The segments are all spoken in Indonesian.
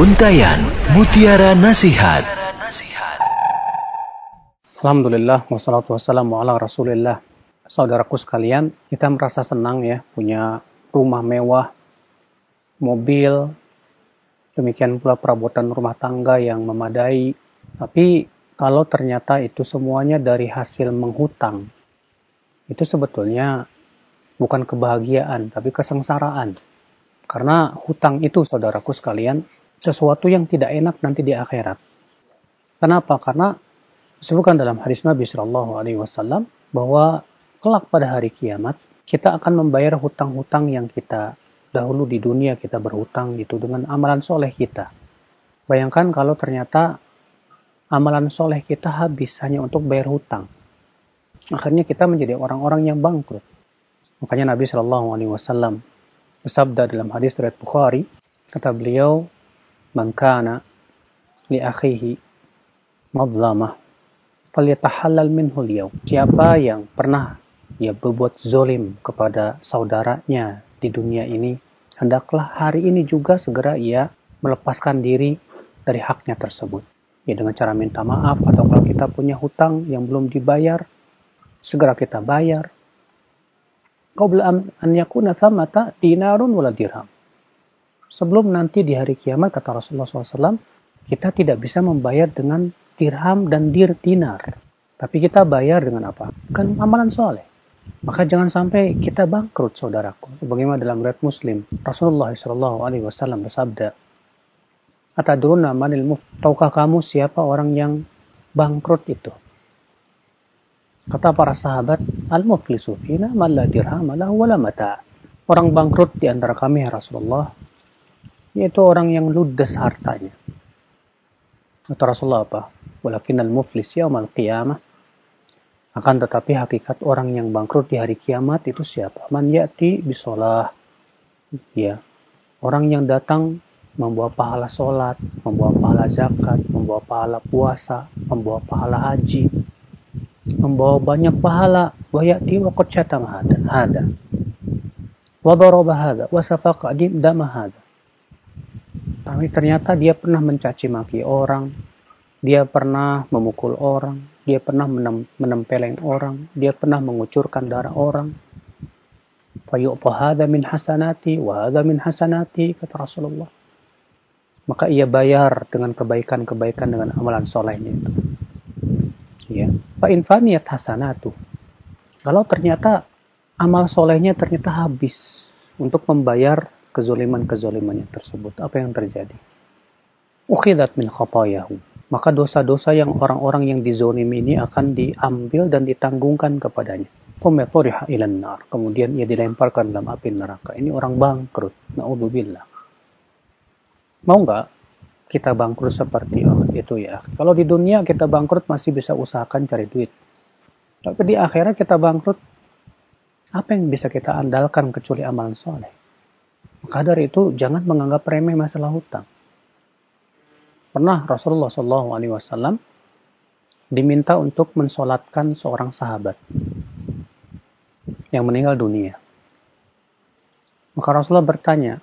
Untayan Mutiara Nasihat Alhamdulillah, wassalatu wassalamu ala rasulillah. Saudaraku sekalian, kita merasa senang ya punya rumah mewah, mobil, demikian pula perabotan rumah tangga yang memadai. Tapi kalau ternyata itu semuanya dari hasil menghutang, itu sebetulnya bukan kebahagiaan, tapi kesengsaraan. Karena hutang itu, saudaraku sekalian, sesuatu yang tidak enak nanti di akhirat. Kenapa? Karena disebutkan dalam hadis Nabi Shallallahu Alaihi Wasallam bahwa kelak pada hari kiamat kita akan membayar hutang-hutang yang kita dahulu di dunia kita berhutang itu dengan amalan soleh kita. Bayangkan kalau ternyata amalan soleh kita habis hanya untuk bayar hutang. Akhirnya kita menjadi orang-orang yang bangkrut. Makanya Nabi Shallallahu Alaihi Wasallam bersabda dalam hadis riwayat Bukhari, kata beliau, "Man kana li akhihi madlamah, falyatahallal minhu liyau." Siapa yang pernah ya berbuat zolim kepada saudaranya di dunia ini, hendaklah hari ini juga segera ia melepaskan diri dari haknya tersebut. Ya dengan cara minta maaf atau kalau kita punya hutang yang belum dibayar, segera kita bayar qabla an yakuna thamata dinarun wala dirham. Sebelum nanti di hari kiamat kata Rasulullah SAW, kita tidak bisa membayar dengan dirham dan dir dinar. Tapi kita bayar dengan apa? Kan amalan soleh. Maka jangan sampai kita bangkrut, saudaraku. Sebagaimana dalam riwayat Muslim, Rasulullah SAW bersabda, Atadruna manil muf. Tahukah kamu siapa orang yang bangkrut itu? Kata para sahabat, Al-muflisu fina man la dirham wala mata. Orang bangkrut di antara kami ya Rasulullah, yaitu orang yang ludes hartanya. Kata Rasulullah apa? Walakin al-muflis yaumal qiyamah. Akan tetapi hakikat orang yang bangkrut di hari kiamat itu siapa? Man ya'ti bisolah. Ya. Orang yang datang membawa pahala sholat, membawa pahala zakat, membawa pahala puasa, membawa pahala haji, membawa banyak pahala wa ya'ti wa qad syatama hada wa daraba hada wa safaqa dama hada tapi ternyata dia pernah mencaci maki orang dia pernah memukul orang dia pernah menem, menempeleng orang dia pernah mengucurkan darah orang. Fayu'ta hada min hasanati wa hada min hasanati kata Rasulullah. Maka ia bayar dengan kebaikan-kebaikan dengan amalan solehnya itu. Ya. Fa infaniyat hasanatu. Kalau ternyata amal solehnya ternyata habis untuk membayar kezoliman-kezolimannya tersebut apa yang terjadi ukhidat min khatayahu maka dosa-dosa yang orang-orang yang dizolim ini akan diambil dan ditanggungkan kepadanya. Kemudian ia dilemparkan dalam api neraka. Ini orang bangkrut. Na'udzubillah. Mau nggak kita bangkrut seperti itu ya. Kalau di dunia kita bangkrut masih bisa usahakan cari duit. Tapi di akhirat kita bangkrut, apa yang bisa kita andalkan kecuali amalan soleh? Maka dari itu jangan menganggap remeh masalah hutang. Pernah Rasulullah SAW diminta untuk mensolatkan seorang sahabat yang meninggal dunia. Maka Rasulullah bertanya,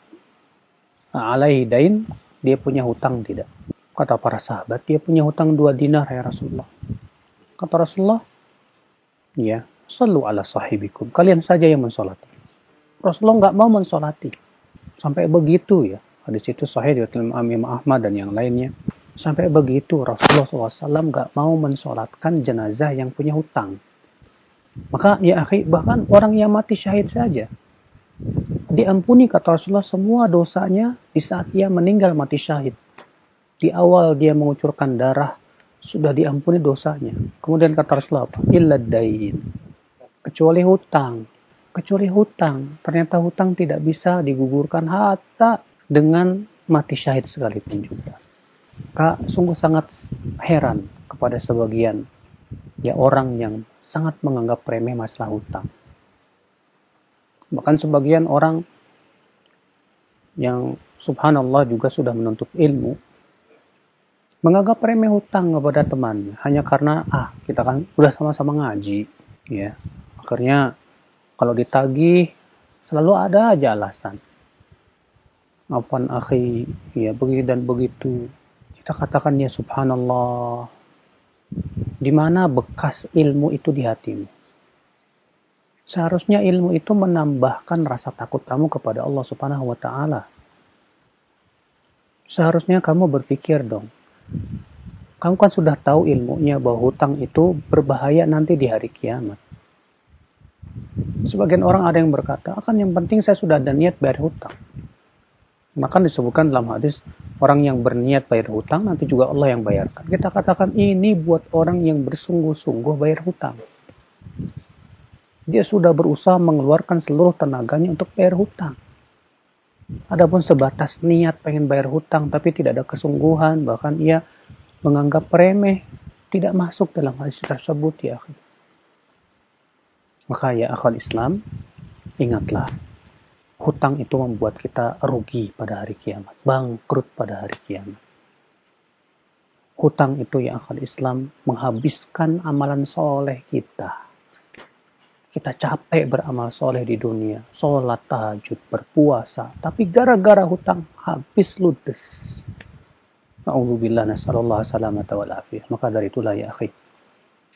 alaihi dain dia punya hutang tidak? Kata para sahabat, dia punya hutang dua dinar ya Rasulullah. Kata Rasulullah, ya, selalu ala sahibikum. Kalian saja yang mensolati. Rasulullah nggak mau mensolati. Sampai begitu ya. Hadis itu sahih dari Imam Ahmad dan yang lainnya. Sampai begitu Rasulullah SAW nggak mau mensolatkan jenazah yang punya hutang. Maka ya akhi, bahkan orang yang mati syahid saja diampuni kata Rasulullah semua dosanya di saat ia meninggal mati syahid. Di awal dia mengucurkan darah, sudah diampuni dosanya. Kemudian kata Rasulullah? Illa dain. Kecuali hutang. Kecuali hutang. Ternyata hutang tidak bisa digugurkan hatta dengan mati syahid sekalipun juga. Kak sungguh sangat heran kepada sebagian ya orang yang sangat menganggap remeh masalah hutang. Bahkan sebagian orang yang subhanallah juga sudah menuntut ilmu, menganggap remeh hutang kepada temannya hanya karena ah kita kan udah sama-sama ngaji, ya. Akhirnya kalau ditagih selalu ada aja alasan. Afan akhi, ya begitu dan begitu. Kita katakan ya subhanallah. Di mana bekas ilmu itu di hatimu? Seharusnya ilmu itu menambahkan rasa takut kamu kepada Allah Subhanahu wa taala. Seharusnya kamu berpikir dong. Kamu kan sudah tahu ilmunya bahwa hutang itu berbahaya nanti di hari kiamat. Sebagian orang ada yang berkata, akan yang penting saya sudah ada niat bayar hutang. Maka disebutkan dalam hadis, orang yang berniat bayar hutang nanti juga Allah yang bayarkan. Kita katakan ini buat orang yang bersungguh-sungguh bayar hutang. Dia sudah berusaha mengeluarkan seluruh tenaganya untuk bayar hutang. Adapun sebatas niat pengen bayar hutang tapi tidak ada kesungguhan, bahkan ia menganggap remeh, tidak masuk dalam hadis tersebut ya. Maka ya akal Islam, ingatlah, hutang itu membuat kita rugi pada hari kiamat, bangkrut pada hari kiamat. Hutang itu ya akal Islam menghabiskan amalan soleh kita kita capek beramal soleh di dunia. Sholat tahajud, berpuasa. Tapi gara-gara hutang habis ludes. Maka dari itulah ya akhi.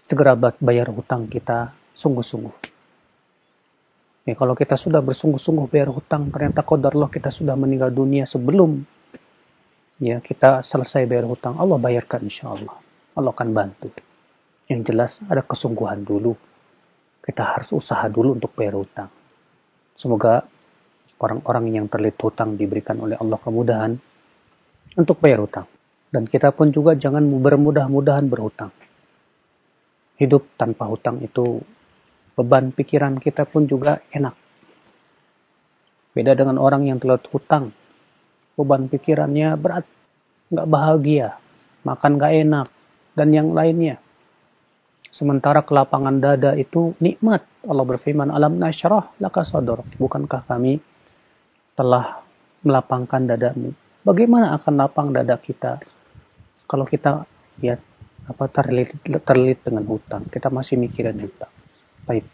Segera bayar hutang kita sungguh-sungguh. Ya, kalau kita sudah bersungguh-sungguh bayar hutang, ternyata Allah kita sudah meninggal dunia sebelum ya kita selesai bayar hutang. Allah bayarkan insya Allah. Allah akan bantu. Yang jelas ada kesungguhan dulu kita harus usaha dulu untuk bayar hutang. Semoga orang-orang yang terlilit hutang diberikan oleh Allah kemudahan untuk bayar hutang. Dan kita pun juga jangan bermudah-mudahan berhutang. Hidup tanpa hutang itu beban pikiran kita pun juga enak. Beda dengan orang yang terlilit hutang. Beban pikirannya berat, nggak bahagia, makan nggak enak, dan yang lainnya. Sementara kelapangan dada itu nikmat. Allah berfirman, Alam nasyrah laka sadar. Bukankah kami telah melapangkan dadamu? Bagaimana akan lapang dada kita kalau kita ya apa terlilit, terlilit dengan hutang? Kita masih mikirin hutang. Baik.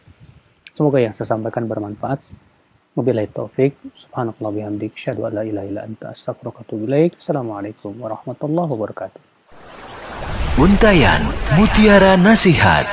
Semoga yang saya sampaikan bermanfaat. Wabillahi taufik. Subhanakallah bihamdik. Syahadu an la ilaha illa anta Assalamualaikum warahmatullahi wabarakatuh. Untayan Mutiara Nasihat.